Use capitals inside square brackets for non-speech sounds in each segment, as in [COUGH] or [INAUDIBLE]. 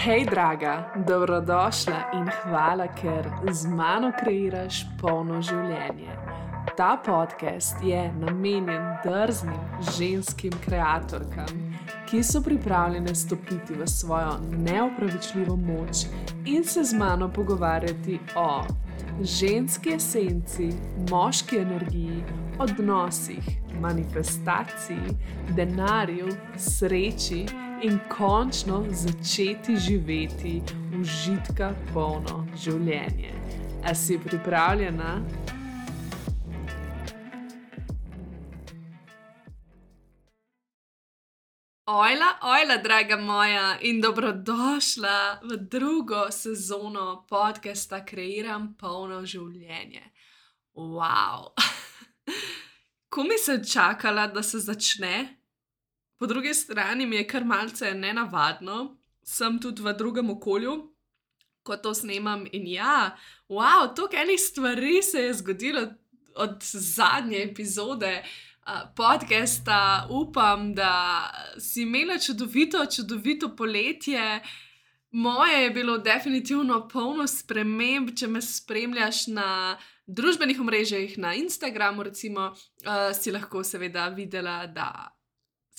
Hej, draga, dobrodošla in hvala, ker z mano kreiraš polno življenje. Ta podcast je namenjen drznim ženskim ustvarjalkam, ki so pripravljene stopiti v svojo neopravičljivo moč in se z mano pogovarjati o ženski esenci, moški energiji, odnosih, manifestaciji, denarju, sreči in končno začeti živeti užitka polno življenje. A si pripravljena? Ojla, ojla, draga moja, in dobrodošla v drugo sezono podcasta Kreiram polno življenje. Wow! [LAUGHS] Ko mi se čakala, da se začne, Po drugi strani mi je kar malce nenavadno, sem tudi v drugem okolju, ko to snemam. In ja, wow, toliko enih stvari se je zgodilo od zadnje epizode uh, podcasta. Upam, da si imela čudovito, čudovito poletje. Moje je bilo definitivno polno sprememb, če me spremljaš na družbenih omrežjih, na Instagramu, recimo, uh, si lahko seveda videla, da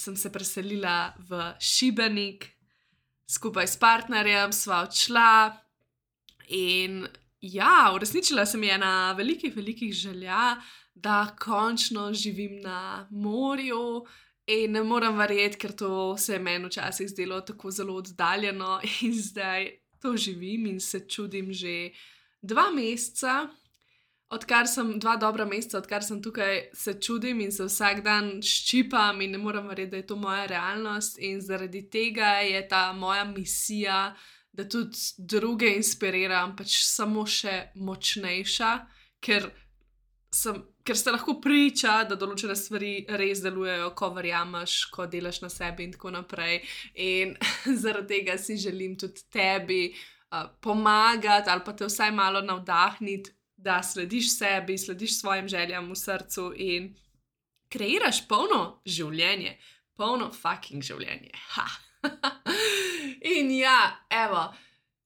sem se preselila v Šibenik, skupaj s partnerjem, sva odšla. In ja, uresničila sem ena velikih, velikih želja, da končno živim na morju. In ne morem verjeti, ker to se je meni včasih zdelo tako zelo oddaljeno, in zdaj to živim in se čudim že dva meseca odkar sem dva dobra meseca, odkar sem tukaj, se čudim in se vsak dan ščipam in ne morem verjeti, da je to moja realnost. In zaradi tega je ta moja misija, da tudi druge inspiriram, pač samo še močnejša, ker, sem, ker ste lahko priča, da določene stvari res delujejo, ko verjameš, ko delaš na sebi in tako naprej. In [LAUGHS] zaradi tega si želim tudi tebi. Uh, pomagati ali pa te vsaj malo navdahniti, da slediš sebi, slediš svojim željam v srcu in kreiraš polno življenje, polno fucking življenje. [LAUGHS] in ja, evo.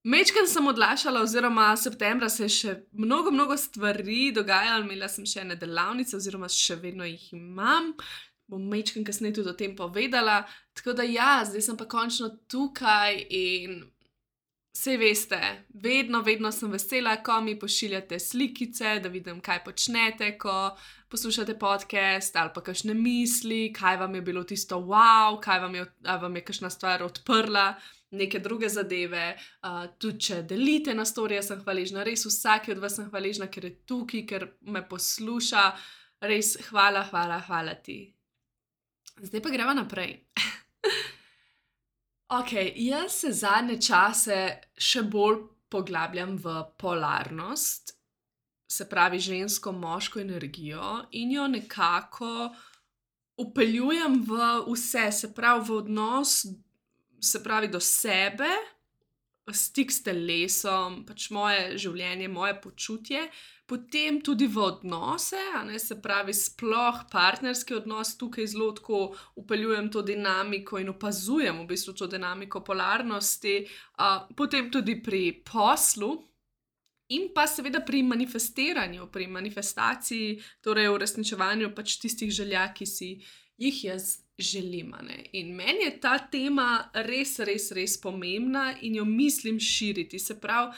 Mečkam sem odlašala, oziroma septembra se je še mnogo, mnogo stvari dogajalo, imela sem še ene delavnice, oziroma še vedno jih imam. Bom mečkam kasneje tudi o tem povedala. Tako da ja, zdaj sem pa končno tukaj in Vse veste, vedno, vedno sem vesela, ko mi pošiljate slikice, da vidim, kaj počnete, ko poslušate podcast ali pa kakšne misli, kaj vam je bilo tisto wow, kaj vam je, vam je kakšna stvar odprla, neke druge zadeve. Uh, tudi če delite na storije, sem hvaležna, res vsak od vas sem hvaležna, ker je tukaj, ker me posluša. Res hvala, hvala, hvala ti. Zdaj pa gremo naprej. [LAUGHS] Ok, jaz se zadnje čase še bolj poglabljam v polarnost, se pravi žensko, moško energijo in jo nekako upeljujem v vse, se pravi v odnos, se pravi do sebe, stik s telesom, pač moje življenje, moje počutje potem tudi v odnose, ne, se pravi, sploh partnerski odnos, tukaj zelo tako upeljujem to dinamiko in opazujem v bistvu to dinamiko polarnosti, uh, potem tudi pri poslu. In pa seveda pri manifestiranju, pri manifestaciji, torej uresničevanju pač tistih želja, ki si jih jaz želim. In meni je ta tema res, res, res pomembna in jo mislim širiti. Se pravi,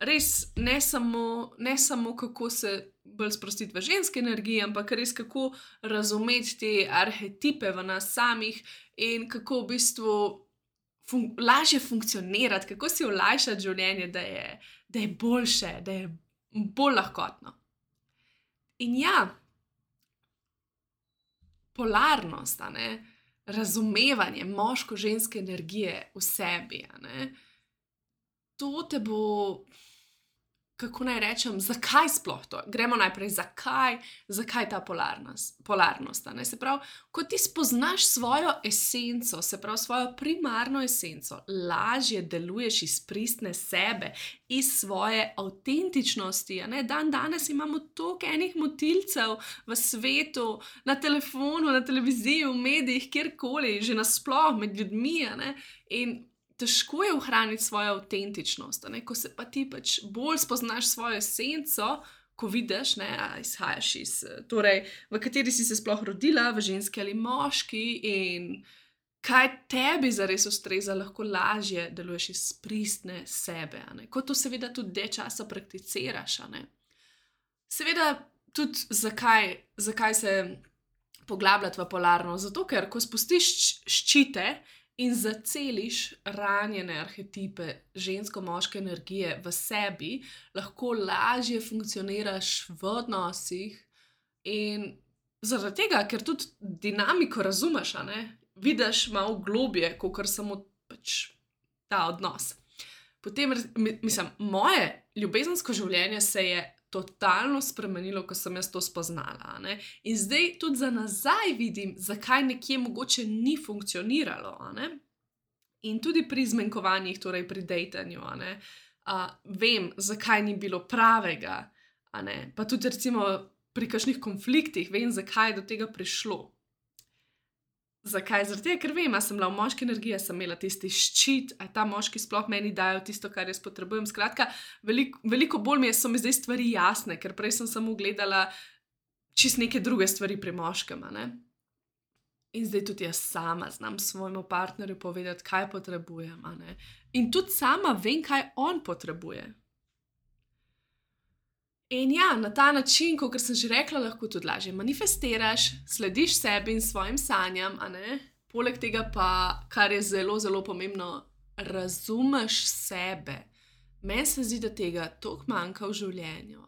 res ne samo, ne samo kako se bolj sprostiti v ženski energiji, ampak res kako razumeti te arhetipe v nas samih in kako v bistvu fun lažje funkcionirati, kako si olajšati življenje, da je, da je boljše, da je bolj lahkotno. In ja, polarnost, ne, razumevanje moško-ženske energije v sebi, ne, to te bo kako naj rečem, zakaj sploh to? Gremo najprej, zakaj, zakaj ta polarnost. polarnost se pravi, ko ti spoznaš svojo esenco, se pravi svojo primarno esenco, lažje deluješ iz pristne sebe, iz svoje avtentičnosti. Dan danes imamo toliko enih motilcev v svetu, na telefonu, na televiziji, v medijih, kjerkoli, že nasplošno med ljudmi. In težko je ohraniti svojo avtentičnost. Ko se pa ti pač bolj spoznaš svojo esenco, ko vidiš, da izhajaš iz, torej, v kateri si se sploh rodila, v ženski ali moški, in kaj tebi zares ustreza, lahko lažje deluješ iz pristne sebe. Kot to seveda tudi de časa prakticiraš. Seveda tudi zakaj, zakaj se poglabljati v polarno? Zato, ker ko spustiš ščite in zaceliš ranjene arhetipe žensko-moške energije v sebi, lahko lažje funkcioniraš v odnosih. In zaradi tega, ker tudi dinamiko razumeš, vidiš malo globje, kot kar samo pač ta odnos. Potem, mislim, moje ljubezensko življenje se je totalno spremenilo, ko sem jaz to spoznala. Ne? In zdaj tudi za nazaj vidim, zakaj nekje mogoče ni funkcioniralo. In tudi pri zmanjkovanjih, torej pri dejtanju, uh, vem, zakaj ni bilo pravega. Pa tudi recimo pri kakšnih konfliktih, vem, zakaj je do tega prišlo. Zakaj? Zato, ker vem, da sem bila v moški energiji, sem imela tisti ščit, da ta moški sploh meni dajo tisto, kar jaz potrebujem. Skratka, veliko, veliko bolj mi je, so mi zdaj stvari jasne, ker prej sem samo gledala čist neke druge stvari pri moškem. In zdaj tudi jaz sama znam svojemu partnerju povedati, kaj potrebujem. In tudi sama vem, kaj on potrebuje. In ja, na ta način, kot sem že rekla, lahko tudi lažje manifestiraš, slediš sebi in svojim sanjam, poleg tega pa, kar je zelo, zelo pomembno, razumeš sebe. Meni se zdi, da tega toliko manjka v življenju.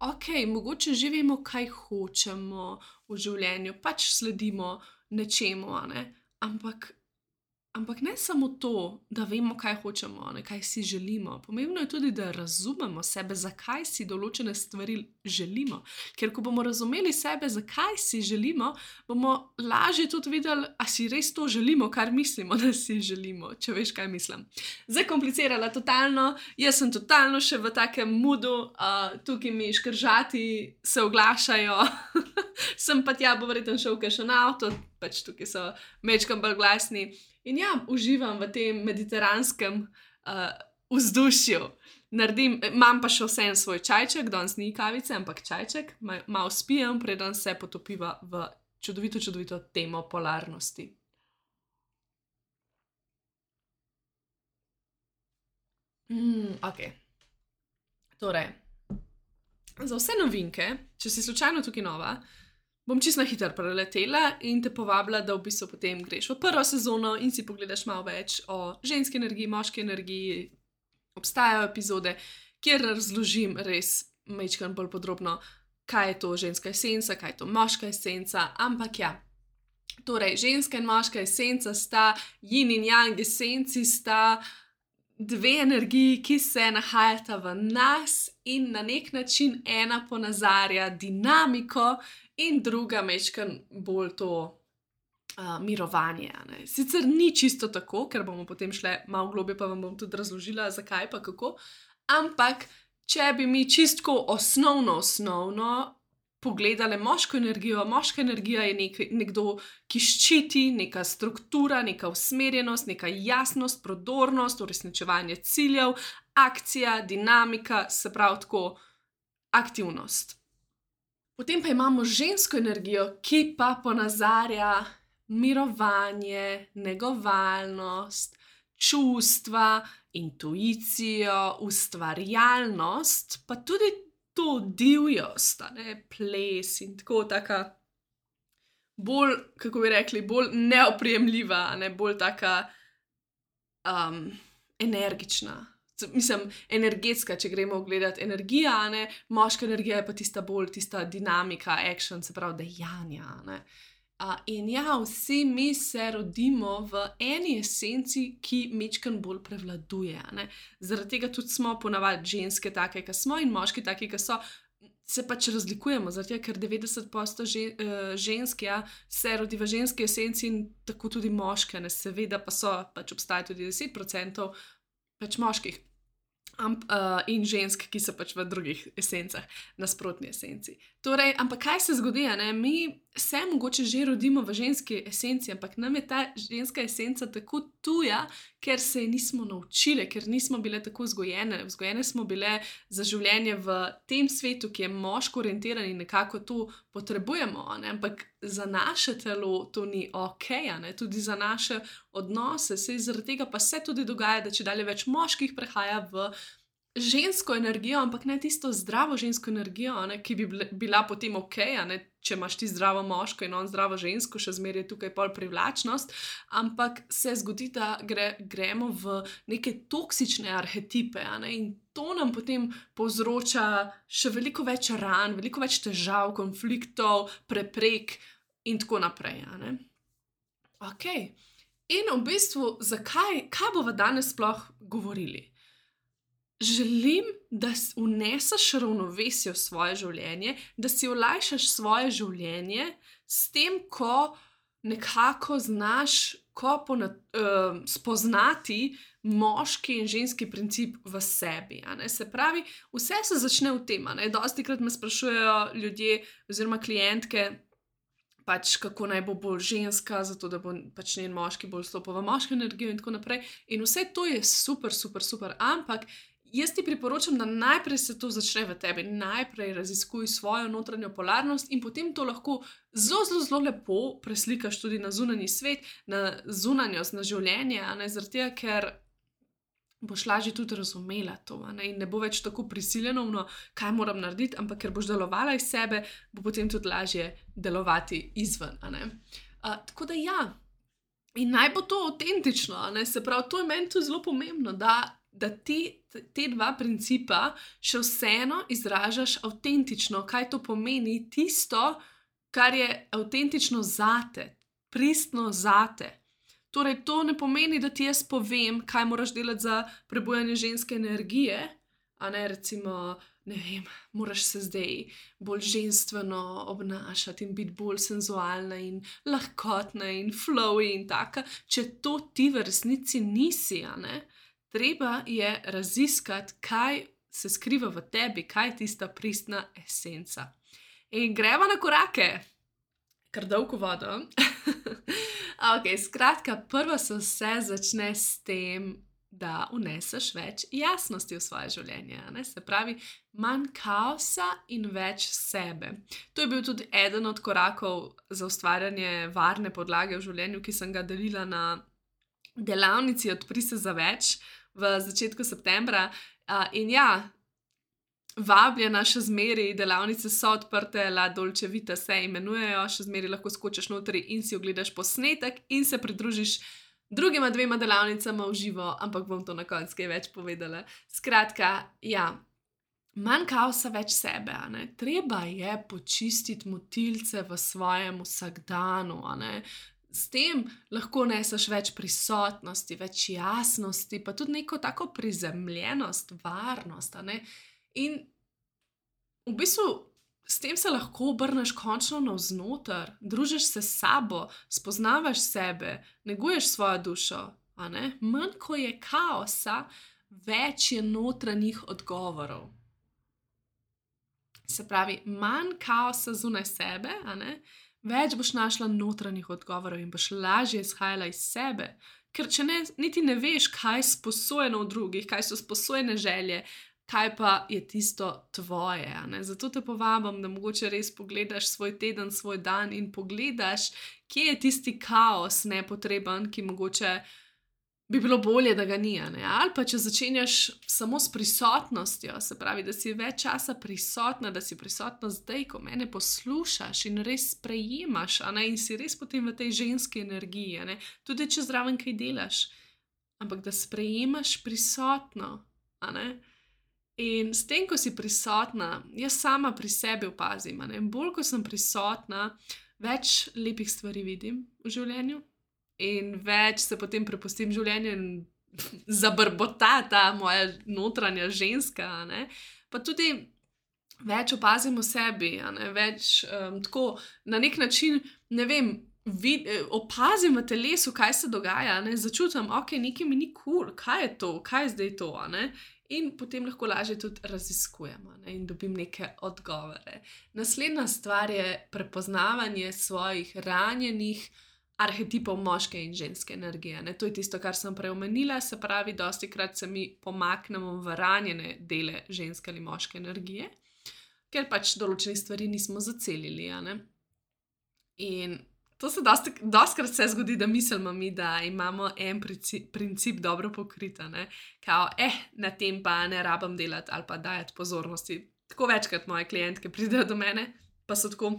Ok, mogoče živimo, kaj hočemo v življenju, pač sledimo nečemu, ampak Ampak ne samo to, da vemo, kaj hočemo, ne, kaj si želimo. Pomembno je tudi, da razumemo sebe, zakaj si določene stvari želimo. Ker ko bomo razumeli sebe, zakaj si želimo, bomo lažje tudi videli, ali si res to želimo, kar mislimo, da si želimo. Če veš, kaj mislim. Zakomplicirala totalno, jaz sem totalno še v takem mudu, uh, tukaj mi škržati se oglašajo, [LAUGHS] sem pa tja, bo verjetno šel še na avto, pač tukaj so mečkam bolj glasni. In ja, uživam v tem mediteranskem uh, vzdušju. Naredim, imam pa še vsem svoj čajček, danes ni kavice, ampak čajček, malo spijem, preden se potopiva v čudovito, čudovito temo polarnosti. Mm, ok. Torej, za vse novinke, če si slučajno tukaj nova, uh, bom čisto hitro preletela in te povabila, da v bistvu potem greš v prvo sezono in si pogledaš malo več o ženski energiji, moški energiji. Obstajajo epizode, kjer razložim res mečkam bolj podrobno, kaj je to ženska esenca, kaj je to moška esenca. Ampak ja, torej ženska in moška esenca sta yin in yang esenci sta dve energiji, ki se nahajata v nas in na nek način ena ponazarja dinamiko, in druga mečka bolj to uh, mirovanje. Ne. Sicer ni čisto tako, ker bomo potem šli malo globje, pa vam bom tudi razložila, zakaj pa kako. Ampak, če bi mi čistko osnovno, osnovno pogledali moško energijo, moška energija je nek, nekdo, ki ščiti, neka struktura, neka usmerjenost, neka jasnost, prodornost, uresničevanje ciljev, akcija, dinamika, se pravi tako aktivnost. Potem pa imamo žensko energijo, ki pa ponazarja mirovanje, negovalnost, čustva, intuicijo, ustvarjalnost, pa tudi to divjost, ne ples in tako taka. Bolj, kako bi rekli, bolj neoprijemljiva, ne bolj taka um, energična mislim, energetska, če gremo gledati energijo, ne, moška energija je pa tista bolj, tista dinamika, action, se pravi, dejanja. Uh, in ja, vsi mi se rodimo v eni esenci, ki mečken bolj prevladuje. Zaradi tega tudi smo ponavadi ženske, take, ki smo, in moški, taki, ki so. Se pač razlikujemo, zato ker 90% žen, uh, žensk ja, se rodi v ženski esenci in tako tudi moške, ne? seveda pa so, pač obstaja tudi 10% pač moških amp, uh, in žensk, ki so pač v drugih esencah, nasprotni esenci. Torej, ampak kaj se zgodi? Ne? Mi se mogoče že rodimo v ženski esenci, ampak nam je ta ženska esenca tako tuja, ker se je nismo naučili, ker nismo bile tako vzgojene. Vzgojene smo bile za življenje v tem svetu, ki je moško orientiran in nekako to potrebujemo. Ne? Ampak za naše telo to ni ok, tudi za naše odnose. Se zaradi tega pa se tudi dogaja, da če dalje več moških prehaja v žensko energijo, ampak ne tisto zdravo žensko energijo, ne, ki bi bila potem ok, ne, če imaš ti zdravo moško in on zdravo žensko, še zmeraj je tukaj pol privlačnost, ampak se zgodi, da gre, gremo v neke toksične arhetipe ne, in to nam potem povzroča še veliko več ran, veliko več težav, konfliktov, preprek in tako naprej. Ok. In v bistvu, zakaj, kaj bomo danes sploh govorili? Želim, da uneseš ravnovesje v svoje življenje, da si olajšaš svoje življenje s tem, ko nekako znaš ko ponad, uh, spoznati moški in ženski princip v sebi. Se pravi, vse se začne v tem. Dosti krat me sprašujejo ljudje oziroma klientke. Pač kako naj bo bolj ženska, zato da bo pač njen moški bolj stopil v moško energijo, in tako naprej. In vse to je super, super, super. Ampak Jaz ti priporočam, da najprej se to začne v tebi, najprej raziskuj svojo notranjo polarnost in potem to lahko zelo, zelo, zelo lepo preslikaš tudi na zunanji svet, na zunanjost, na življenje, ne zaradi tega, ker boš lažje tudi razumela to ne? in ne bo več tako prisiljeno, no, kaj moram narediti, ampak ker boš delovala iz sebe, bo potem tudi lažje delovati izven. Uh, tako da ja. In naj bo to avtentično, se pravi, to je meni tudi zelo pomembno, da da ti te dva principa še vseeno izražaš avtentično, kaj to pomeni, tisto, kar je avtentično zate, pristno zate. Torej, to ne pomeni, da ti jaz povem, kaj moraš delati za prebujanje ženske energije, a ne recimo. Ne vem, moraš se zdaj bolj ženstveno obnašati in biti bolj senzualna in lahkotna in flowy in taka, če to ti v resnici nisi, a ne. Treba je raziskati, kaj se skriva v tebi, kaj je tista pristna esenca. In gremo na korake, kar dolgo vodo. [LAUGHS] okay, skratka, prvo se vse začne s tem, da uneseš več jasnosti v svoje življenje. Ne? Se pravi, manj kaosa in več sebe. To je bil tudi eden od korakov za ustvarjanje varne podlage v življenju, ki sem ga delila na delavnici Odpri se za več v začetku septembra. Uh, in ja, vabljena še zmeri, delavnice so odprte, la dolče vita se imenujejo, še zmeri lahko skočiš notri in si ogledaš posnetek in se pridružiš. Drugima dvema delavnicama v živo, ampak bom to na koncu kaj več povedala. Skratka, ja, manj kaosa, več sebe. Treba je počistiti motilce v svojem vsakdanu, s tem lahko neseš več prisotnosti, več jasnosti, pa tudi neko tako prizemljenost, varnost. In v bistvu s tem se lahko obrneš končno navznoter, družiš se s sabo, spoznavaš sebe, neguješ svojo dušo. Manj ko je kaosa, več je notranjih odgovorov. Se pravi, manj kaosa zunaj sebe, a ne? Več boš našla notranjih odgovorov in boš lažje izhajala iz sebe. Ker če ne, niti ne veš, kaj je sposojeno v drugih, kaj so sposojene želje, kaj pa je tisto tvoje. Zato te povabim, da mogoče res pogledaš svoj teden, svoj dan in pogledaš, kje je tisti kaos nepotreben, ki mogoče bi bilo bolje, da ga ni. Ali pa če začenjaš samo s prisotnostjo, se pravi, da si več časa prisotna, da si prisotna zdaj, ko me poslušaš in res sprejemaš, in si res potem v tej ženski energiji, tudi če zraven kaj delaš, ampak da sprejemaš prisotno. In s tem, ko si prisotna, jaz sama pri sebi opazim, in bolj ko sem prisotna, več lepih stvari vidim v življenju, in več se potem prepustim življenju [LAUGHS] in zabrbota ta moja notranja ženska. Ne? Pa tudi več opazim v sebi, več um, tako na nek način, ne vem, vid, eh, opazim v telesu, kaj se dogaja, ne? začutim, ok, nekaj mi ni kul, cool, kaj je to, kaj je zdaj to. In potem lahko lažje tudi raziskujemo ne? in dobim neke odgovore. Naslednja stvar je prepoznavanje svojih ranjenih arhetipov moške in ženske energije. Ne? To je tisto, kar sem prej omenila, se pravi, dosti krat se mi pomaknemo v ranjene dele ženske ali moške energije, ker pač določenih stvari nismo zacelili. In To se dostakrat se zgodi, da mislimo mi, da imamo en princip, princip dobro pokrit, kao, eh, na tem pa ne rabim delati ali pa dajati pozornosti. Tako večkrat moje klientke pridejo do mene, pa so tako,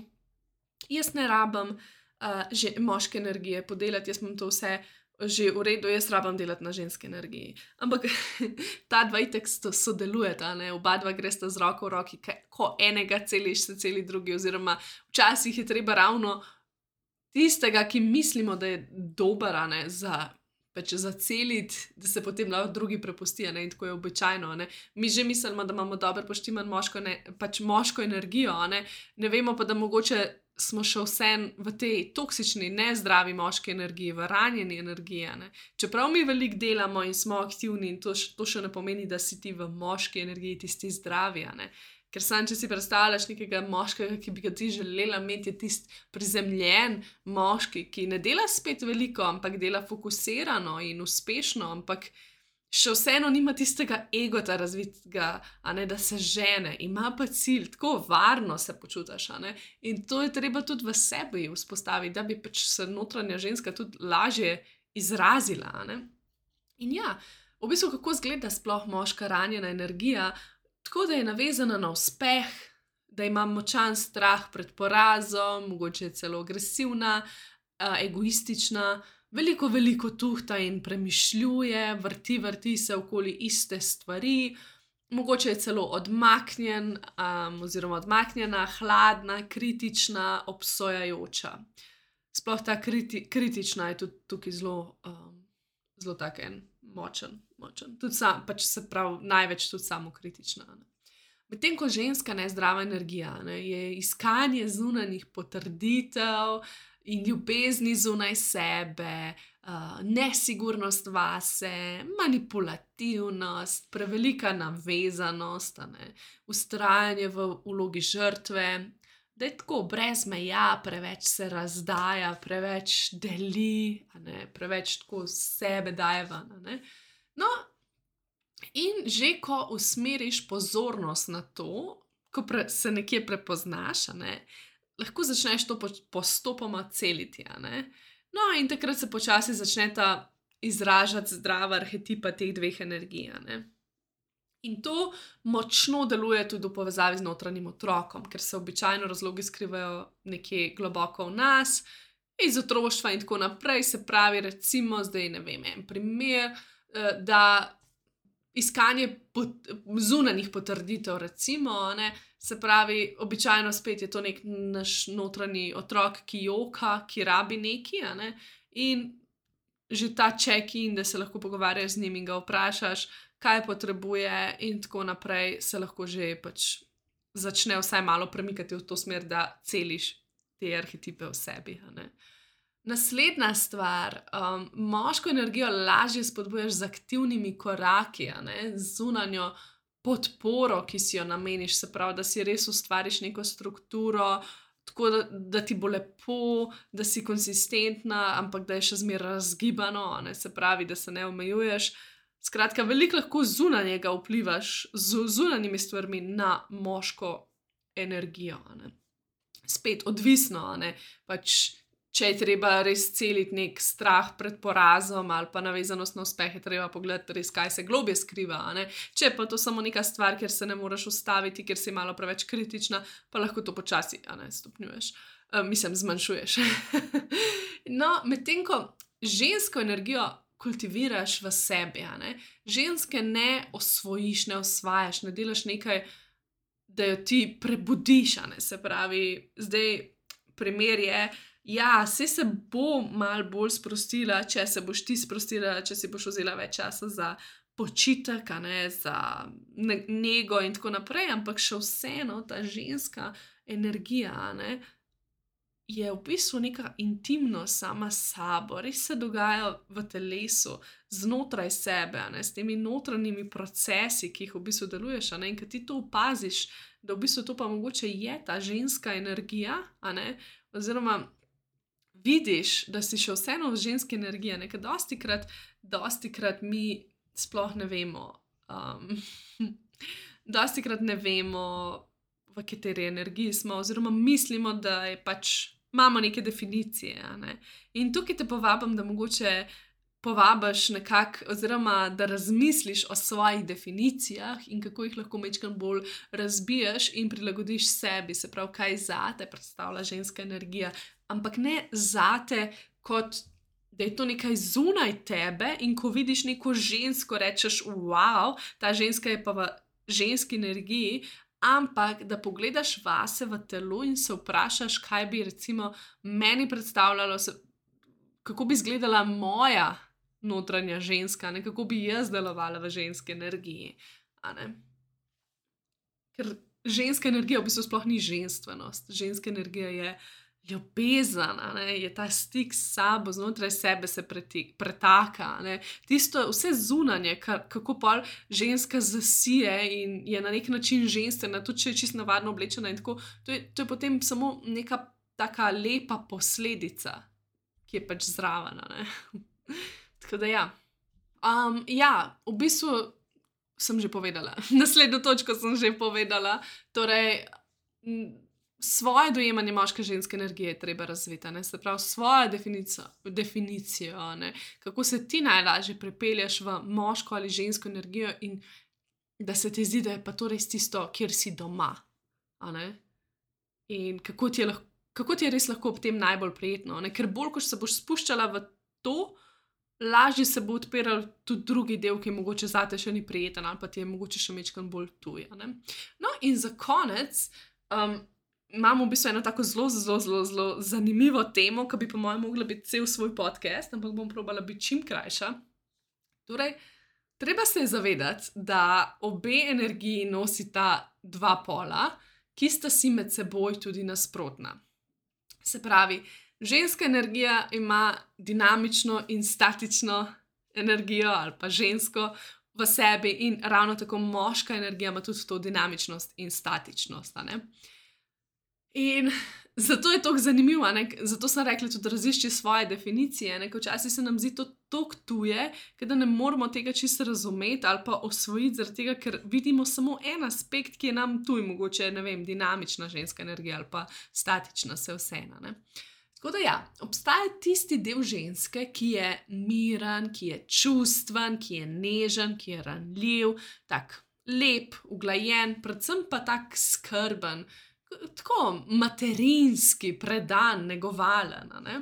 jaz ne rabim uh, že moške energije podelati, jaz imam to vse. Že v redu, jaz rabim delati na ženski energiji. Ampak [LAUGHS] ta dva itek sodelujeta, oba dva gresta z roko v roki, ko enega celiš, se celi drugi, oziroma včasih je treba ravno tistega, ki mislimo, da je dober, ne, za, pač za celit, da se potem lahko drugi prepustijo. In tako je običajno. Ne. Mi že mislimo, da imamo dobro poštiman moško, ne, pač moško energijo, ne. ne vemo pa, da mogoče. Smo še vse v tej toksični, nezdravi moški energiji, v ranjeni energiji. Ne? Čeprav mi veliko delamo in smo aktivni, in to, to še ne pomeni, da si ti v moški energiji tisti zdravi. Ker sam, če si predstavljaš nekega moškega, ki bi ga ti želela imeti, je tisti prizemljen moški, ki ne dela spet veliko, ampak dela fokusirano in uspešno, ampak še vseeno nima tistega egota razvitega, ne, da se žene, ima pa cilj, tako varno se počutiš. In to je treba tudi v sebi vzpostaviti, da bi pač se notranja ženska tudi lažje izrazila. In ja, v bistvu, kako izgleda sploh moška ranjena energija tako da je navezana na uspeh, da ima močan strah pred porazom, mogoče celo agresivna, egoistična, veliko, veliko tuhta in premišljuje, vrti, vrti se okoli iste stvari. Mogoče je celo odmaknjen, um, oziroma odmaknjena, hladna, kritična, obsojajoča. Sploh ta kriti, kritična je tudi tukaj zelo, um, zelo tako močen močen. Tudi sam, pač se pravi, največ tudi samo kritična. Medtem ko ženska nezdrava energija ne, je iskanje zunanjih potrditev in ljubezni zunaj sebe, uh, nesigurnost vase, manipulativnost, prevelika navezanost, ne, ustrajanje v vlogi žrtve. Da je tako brez meja, preveč se razdaja, preveč deli, ne, preveč tako sebe daje ven. No, in že ko usmeriš pozornost na to, ko se nekje prepoznaš, ne, lahko začneš to postopoma celiti. No, in takrat se počasi začneta izražati zdrava arhetipa teh dveh energij. In to močno deluje tudi v povezavi z notranjim otrokom, ker se običajno razlogi skrivajo nekje globoko v nas, iz otroštva in tako naprej. Se pravi, recimo, zdaj ne vem, en primer. Eh, da iskanje pot, zunanjih potrditev, recimo, ne, se pravi, običajno spet je to nek naš notranji otrok, ki joka, ki rabi nekaj. Ne, in že ta check-in, da se lahko pogovarjaš z njim in ga vprašaš, kaj potrebuje, in tako naprej, se lahko že pač začne vsaj malo premikati v to smer, da celiš te arhetipe v sebi. Naslednja stvar, um, moško energijo lažje spodbujaš z aktivnimi koraki, z zunanjo podporo, ki si jo nameniš, se pravi, da si res ustvariš neko strukturo, tako da, da ti bo lepo, da si konsistentna, ampak da je še zmeraj razgibano, ne? se pravi, da se ne omejuješ. Skratka, veliko lahko zunanjega vplivaš z zunanjimi stvarmi na moško energijo. Spet odvisno, pač če je treba res celiti nek strah pred porazom ali pa navezanost na uspeh, je treba pogledati, res, kaj se globje skriva. Če pa to samo neka stvar, ker se ne moreš ustaviti, ker si malo preveč kritična, pa lahko to počasi stopnjuješ, uh, mislim, zmanjšuješ. [LAUGHS] no, medtem ko žensko energijo. Kultiviraš v sebi, ne? ženske ne osvojiš, ne osvajaš, ne delaš nekaj, da jo ti prebudiš. Se pravi, zdaj primer je, uh, Ja, se se bo mal bolj sprostila, če se boš ti sprostila, če si boš vzela več časa za počitek, ne, za nego in tako naprej, ampak še vseeno ta ženska energija ne, je v bistvu neka intimnost sama s sabo, res se dogaja v telesu, znotraj sebe, ne, s temi notranjimi procesi, ki jih v bistvu deluješ. In ki ti to opaziš, da v bistvu to pa mogoče je ta ženska energija, oziroma vidiš, da si še vseeno v ženski energiji, nekaj dosti krat, dosti krat mi sploh ne vemo. Um, [LAUGHS] dosti krat ne vemo. V kateri energiji smo, oziroma mislimo, da je pač imamo neke definicije. Ne? In tukaj te povabim, da mogoče povabiš nekako, oziroma da razmisliš o svojih definicijah in kako jih lahko mečkam bolj razbiješ in prilagodiš sebi, se pravi, kaj za te predstavlja ženska energija, ampak ne za te kot. Da je to nekaj zunaj tebe, in ko vidiš neko žensko, rečeš, wow, ta ženska je pa v ženski energiji, ampak da pogledaš vase v telo in se vprašaš, kaj bi recimo meni predstavljalo, kako bi izgledala moja notranja ženska, ne? kako bi jaz delovala v ženski energiji. Ker ženska energija v bistvu sploh ni ženstvenost, ženska energija je ljubezen, je ta stik s sabo, znotraj sebe se pretik, pretaka. Ne? Tisto, vse zunanje, kar, kako pa ženska zasije in je na nek način ženstvena, tudi če je čisto navadno oblečena. Tako, to, je, to je potem samo neka taka lepa posledica, ki je pač zraven. [LAUGHS] tako da ja. Um, ja, v bistvu sem že povedala, [LAUGHS] naslednjo točko sem že povedala. Torej, svoje dojemanje moške ženske energije je treba razviti, se pravi, svojo definicijo, definicijo kako se ti najlažje pripelješ v moško ali žensko energijo in da se ti zdi, da je pa to res tisto, kjer si doma. In kako ti, je lahko, kako ti je res lahko ob tem najbolj prijetno, ne? ker bolj, ko se boš spuščala v to. Lažje se bo odpiral tudi drugi del, ki je mogoče zate še ni prijeten, ali pa ti je mogoče še mečkam bolj tuj. No, in za konec, um, imamo v bistvu eno tako zelo, zelo, zelo, zelo zanimivo temo, ki bi, po mojem, mogla biti cel svoj podcast, ampak bom probala biti čim krajša. Torej, treba se zavedati, da obe energiji nosita dva pola, ki sta si med seboj tudi nasprotna. Se pravi, ženska energija ima dinamično in statično energijo, ali pa žensko. V sebi, in ravno tako moška energija ima tudi to dinamičnost in statičnost. In [LAUGHS] zato je to zanimivo, ne? zato sem rekla, da razišči svoje definicije. Včasih se nam zdi to tako tuje, da ne moramo tega čisto razumeti ali pa osvojiti, tega, ker vidimo samo en aspekt, ki je nam tuj, mogoče ne vem, dinamična ženska energija ali pa statična, vse vseeno. Tako da ja, obstaja tisti del ženske, ki je miren, ki je čustven, ki je nežen, ki je ranljiv, tako lep, uglajen, predvsem pa tako skrben tako materinski, predan, negovalen. Ne?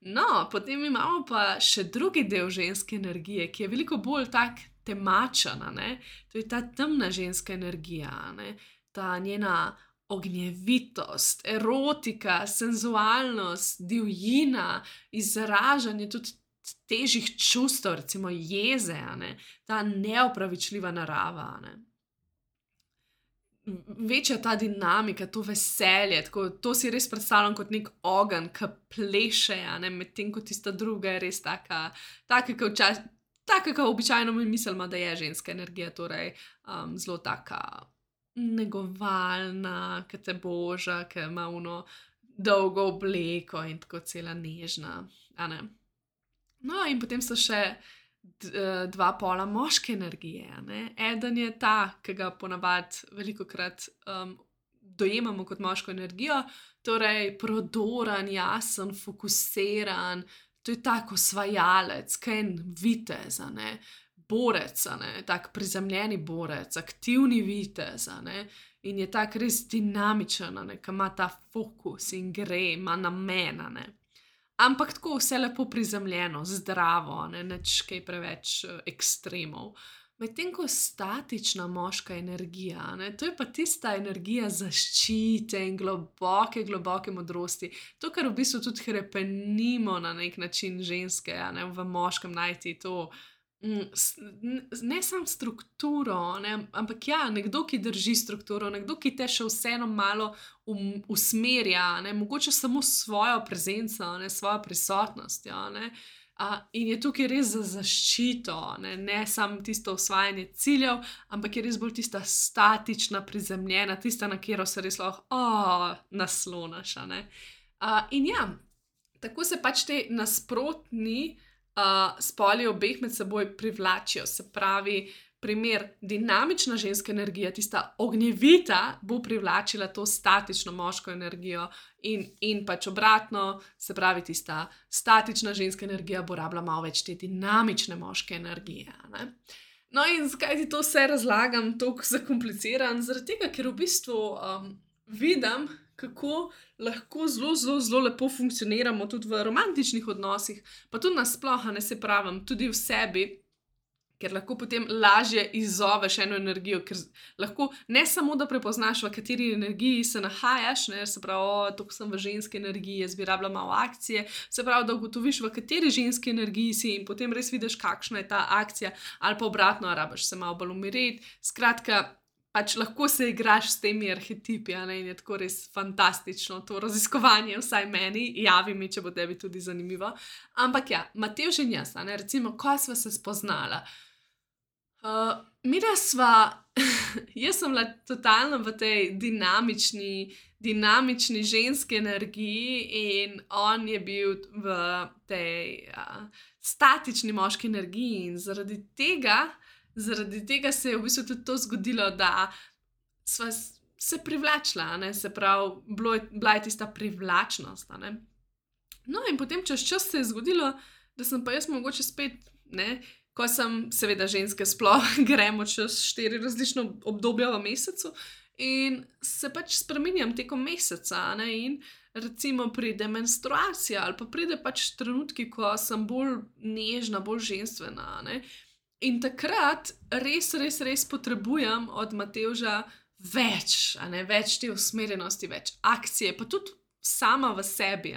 No, potem imamo pa še drugi del ženske energije, ki je veliko bolj tak temačen. To je ta temna ženska energija, ne? ta njena ognjevitost, erotika, senzualnost, divjina, izražanje tudi. Težjih čustev, recimo jeze, ne? ta neopravičljiva narava. Ne? Večja ta dinamika, to veselje. Tako, to si res predstavljam kot nek ogenj, ki pleše, medtem ko tista druga je res taka, taka kot včasih. Tako, kot običajno mi mislimo, da je ženska energija, torej um, zelo taka negovalna, ki te boža, ki ima uno dolgo obleko in tako cela nežna. No, in potem so še Eh, dva pola moške energije. Ne? Eden je ta, ki ga ponavadi veliko krat um, dojemamo kot moško energijo, torej prodoren, jasen, fokusiran, to je tako svajalec, kaj en vitez, ne? borec, tako prizemljeni borec, aktivni vitez. In je tako res dinamičen, ki ima ta fokus in gre, ima namen ampak tako vse lepo prizemljeno, zdravo, ne neč kaj preveč uh, ekstremov. Medtem ko statična moška energija, ne, to je pa tista energija zaščite in globoke, globoke modrosti, to, kar v bistvu tudi krepenimo na nek način ženske, ne, v moškem najti to Mm, ne samo strukturo, ne, ampak ja, nekdo, ki drži strukturo, nekdo, ki te še vseeno malo um, usmerja, ne, mogoče samo svojo prezenco, ne, svojo prisotnost. Ja, uh, in je tukaj res za zaščito, ne, ne samo tisto osvajanje ciljev, ampak je res bolj tista statična, prizemljena, tista, na katero se res lahko oh, naslonaš. Uh, in ja, tako se pač te nasprotni uh, spoli obeh med seboj privlačijo. Se pravi, primer dinamična ženska energija, tista ognjevita, bo privlačila to statično moško energijo, in, in pač obratno, se pravi, tista statična ženska energija bo rabila malo več te dinamične moške energije. Ne? No, in zakaj ti to vse razlagam, tako zakompliciran? Zaradi tega, ker v bistvu um, vidim, kako lahko zelo, zelo, zelo lepo funkcioniramo tudi v romantičnih odnosih, pa tudi nasplošno, ne se pravim, tudi v sebi. Ker lahko potem lažje izzoveš eno energijo, ker lahko ne samo da prepoznaš, v kateri energiji se nahajaš, ne, se pravi, to sem v ženski energiji, jaz bi rabila malo akcije, se pravi, da ugotoviš, v kateri ženski energiji si in potem res vidiš, kakšna je ta akcija, ali pa obratno, rabaš se malo bolj umiriti. Skratka, pač lahko se igraš s temi arhetipi, je tako res fantastično to raziskovanje, vsaj meni, javi mi, če bo tebi tudi zanimivo. Ampak ja, Matej že jaz, ne, recimo, ko smo se spoznala. Uh, mi da sva, [LAUGHS] jaz sem bila totalno v tej dinamični, dinamični ženski energiji, in on je bil v tej uh, statični moški energiji, in zaradi tega zaradi tega se je v bistvu tudi to zgodilo, da smo se privlačila, se pravi, bila je tista privlačnost. No, in potem čez čas se je zgodilo, da sem pa jaz mogoče spet, ne, ko sem, seveda, ženske sploh [LAUGHS] gremo čez štiri različne obdobja v mesecu. In se pač spremenjam tekom meseca, ne? in recimo pride menstruacija, ali pa pride pač trenutki, ko sem bolj nežna, bolj ženstvena. Ne? In takrat res, res, res potrebujem od Mateža več, ne, več te usmerjenosti, več akcije, pa tudi sama v sebi.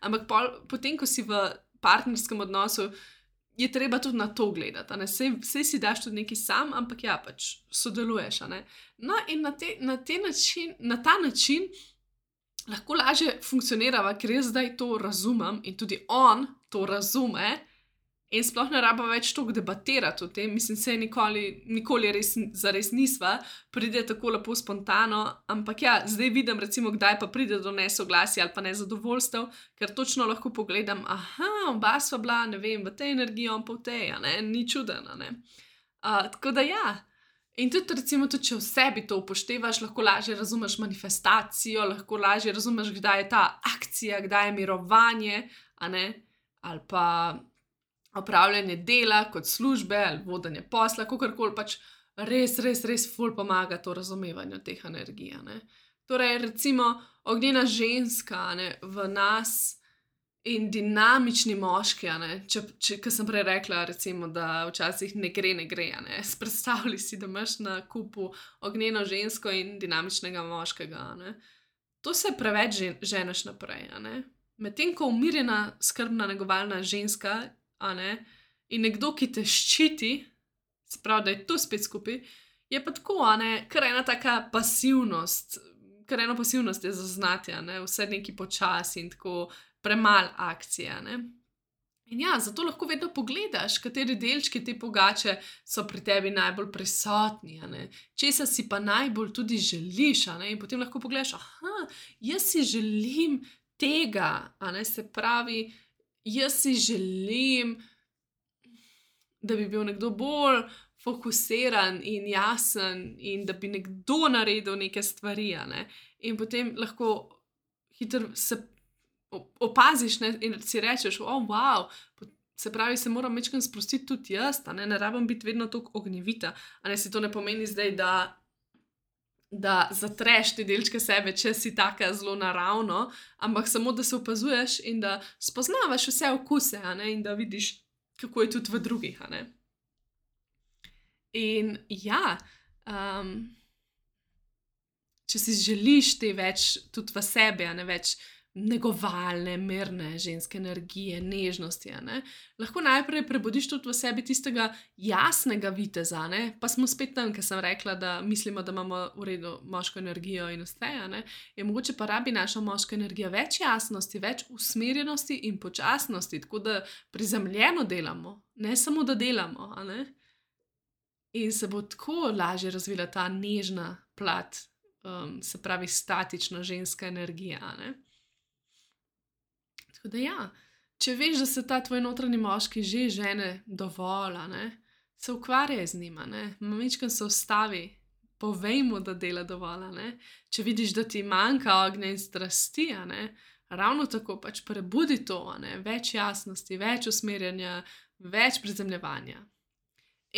Ampak pol, potem, ko si v partnerskem odnosu, je treba tudi na to gledati. Vse si daš tudi nekaj sam, ampak ja, pač sodeluješ. No, in na, te, na, te način, na ta način lahko lažje funkcioniramo, ker jaz zdaj to razumem in tudi on to razume. In sploh ne rabo več toliko debatirati o tem, mislim, se nikoli, nikoli res, zares nisva, pride tako lepo spontano. Ampak ja, zdaj vidim, recimo, kdaj pa pride do nesoglasja ali pa nezadovoljstev, ker točno lahko pogledam, aha, oba sva bila, ne vem, v tej energiji, on pa v tej, ne, ni čudena. Uh, tako da ja. In tudi, recimo, tudi, če v sebi to upoštevaš, lahko lažje razumeš manifestacijo, lahko lažje razumeš, kdaj je ta akcija, kdaj je mirovanje, ali pa opravljanje dela, kot službe ali vodenje posla, kako koli pač res, res, res ful pomaga to razumevanju teh energij. Ne? Torej, recimo, ognjena ženska ne, v nas. In dinamični moški, če, če, ki sem prej rekla, recimo, da včasih ne gre, ne gre. Ne? [LAUGHS] Predstavljaj si, da imaš na kupu ognjeno žensko in dinamičnega moškega. Ne? To se preveč ženeš naprej. Medtem ko umirjena, skrbna, negovalna ženska in nekdo, ki te ščiti, spravi, da je to spet skupaj, je pa tako, ker je ena taka pasivnost, ker ena pasivnost je zaznati, ne? vse neki počasi in tako premalo akcije. Ne? In ja, zato lahko vedno pogledaš, kateri delčki te pogače so pri tebi najbolj prisotni, česa si pa najbolj tudi želiš. In potem lahko pogledaš, ah, jaz si želim tega, se pravi, jaz si želim, da bi bil nekdo bolj fokusiran in jasen, in da bi nekdo naredil neke stvari. Ne? In potem lahko hitro se opaziš ne? in si rečeš, oh, wow. Se pravi, se moram večkrat sprostiti tudi jaz, ne, ne rabim biti vedno tako ognjevita. Ali se to ne pomeni zdaj, da da zatreš te delčke sebe, če si tako zelo naravno, ampak samo da se opazuješ in da spoznavaš vse okuse, in da vidiš, kako je tudi v drugih. In ja, um, če si želiš te več tudi v sebi, ne več negovalne, mirne ženske energije, nežnosti. Ne? Lahko najprej prebudiš tudi v sebi tistega jasnega viteza, ne? pa smo spet tam, ker sem rekla, da mislimo, da imamo v redu moško energijo in vse. Je mogoče pa rabi naša moška energija več jasnosti, več usmerjenosti in počasnosti, tako da prizemljeno delamo, ne samo da delamo. In se bo tako lažje razvila ta nežna plat, um, se pravi statična ženska energija. Tako da, ja, če veš, da se ta tvoj notranji moški že žene dovolj, ne, se ukvarjaj z njima, mamičkam se ustavi, povej mu, da dela dovolj. Ne. Če vidiš, da ti manjka ognja in strasti, ne, ravno tako pač prebudi to, ne, več jasnosti, več usmerjanja, več prizemljevanja.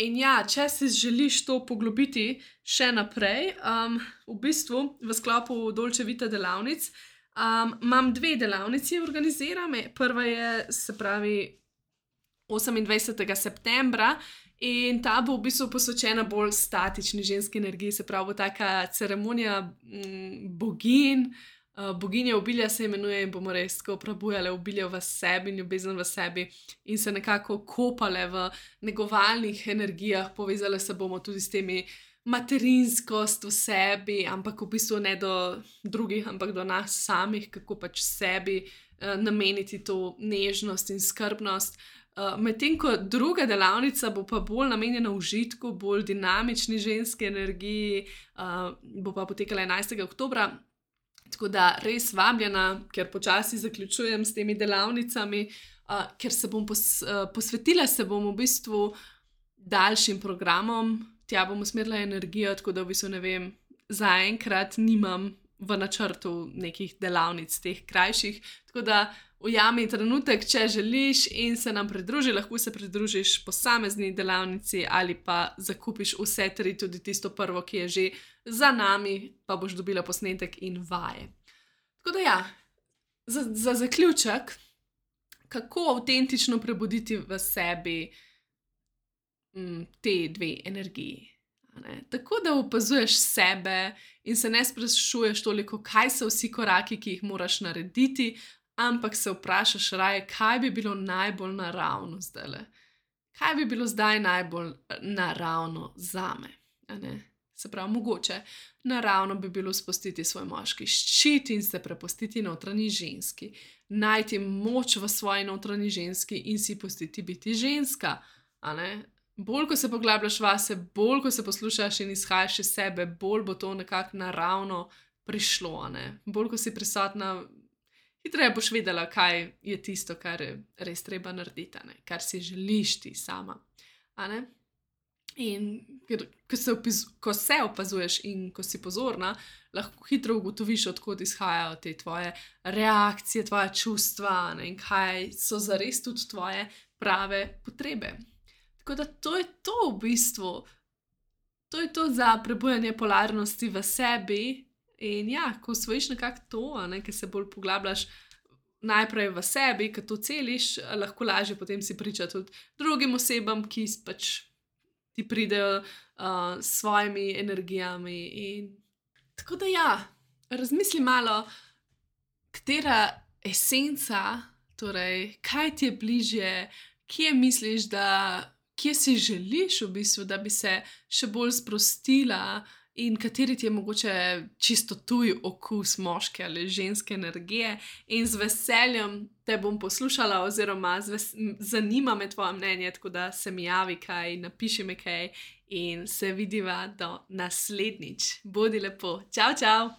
In ja, če si želiš to poglobiti še naprej, um, v bistvu v sklopu Dolčevita delavnic. Um, imam dve delavnici organizirane. Prva je, se pravi, 28. septembra in ta bo v bistvu posvečena bolj statični ženski energiji, se pravi, taka ceremonija mm, bogin. Uh, boginja obilja se imenuje in bomo res tako probujali obilje v sebi in ljubezen v sebi in se nekako kopale v negovalnih energijah, povezali se bomo tudi s temi materinskost v sebi, ampak v bistvu ne do drugih, ampak do nas samih, kako pač sebi uh, nameniti to nežnost in skrbnost. Uh, Medtem ko druga delavnica bo pa bolj namenjena užitku, bolj dinamični ženski energiji, uh, bo pa potekala 11. oktober. Tako da res vabljena, ker počasi zaključujem s temi delavnicami, uh, ker se bom pos, uh, posvetila, se bom v bistvu daljšim programom, tja bom usmerila energijo, tako da v bistvu ne vem, zaenkrat nimam v načrtu nekih delavnic, teh krajših. Tako da ujami trenutek, če želiš in se nam pridruži, lahko se pridružiš posamezni delavnici ali pa zakupiš vse tri, tudi tisto prvo, ki je že za nami, pa boš dobila posnetek in vaje. Tako da ja, za, za zaključek. Kako avtentično prebuditi v sebi mm, te dve energiji. Tako da opazuješ sebe in se ne sprašuješ toliko, kaj so vsi koraki, ki jih moraš narediti, ampak se vprašaš raje, kaj bi bilo najbolj naravno zdaj. Le? Kaj bi bilo zdaj najbolj eh, naravno za me? Se pravi, mogoče naravno bi bilo spustiti svoj moški ščit in se prepustiti notranji ženski, najti moč v svoji notranji ženski in si pustiti biti ženska bolj ko se poglabljaš vase, bolj ko se poslušaš in izhajaš iz sebe, bolj bo to nekako naravno prišlo. Ne? Bolj ko si prisotna, hitreje boš vedela, kaj je tisto, kar je res treba narediti, ne? kar si želiš ti sama. In ker, ko, se opiz, ko se opazuješ in ko si pozorna, lahko hitro ugotoviš, odkot izhajajo te tvoje reakcije, tvoje čustva ne? in kaj so zares tudi tvoje prave potrebe. Tako da to je to v bistvu. To je to za prebujanje polarnosti v sebi. In ja, ko usvojiš nekako to, ne, ki se bolj poglabljaš najprej v sebi, ki to celiš, lahko lažje potem si pričati tudi drugim osebam, ki pač ti pridejo uh, s svojimi energijami. In... Tako da ja, razmisli malo, katera esenca, torej kaj ti je bližje, kje misliš, da kje si želiš, v bistvu, da bi se še bolj sprostila, in kateri ti je mogoče čisto tuj okus moške ali ženske energije. In z veseljem te bom poslušala, oziroma zanima me tvoje mnenje, tako da se mi javi kaj, napiši mi kaj in se vidiva do naslednjič. Bodi lepo, čau, čau!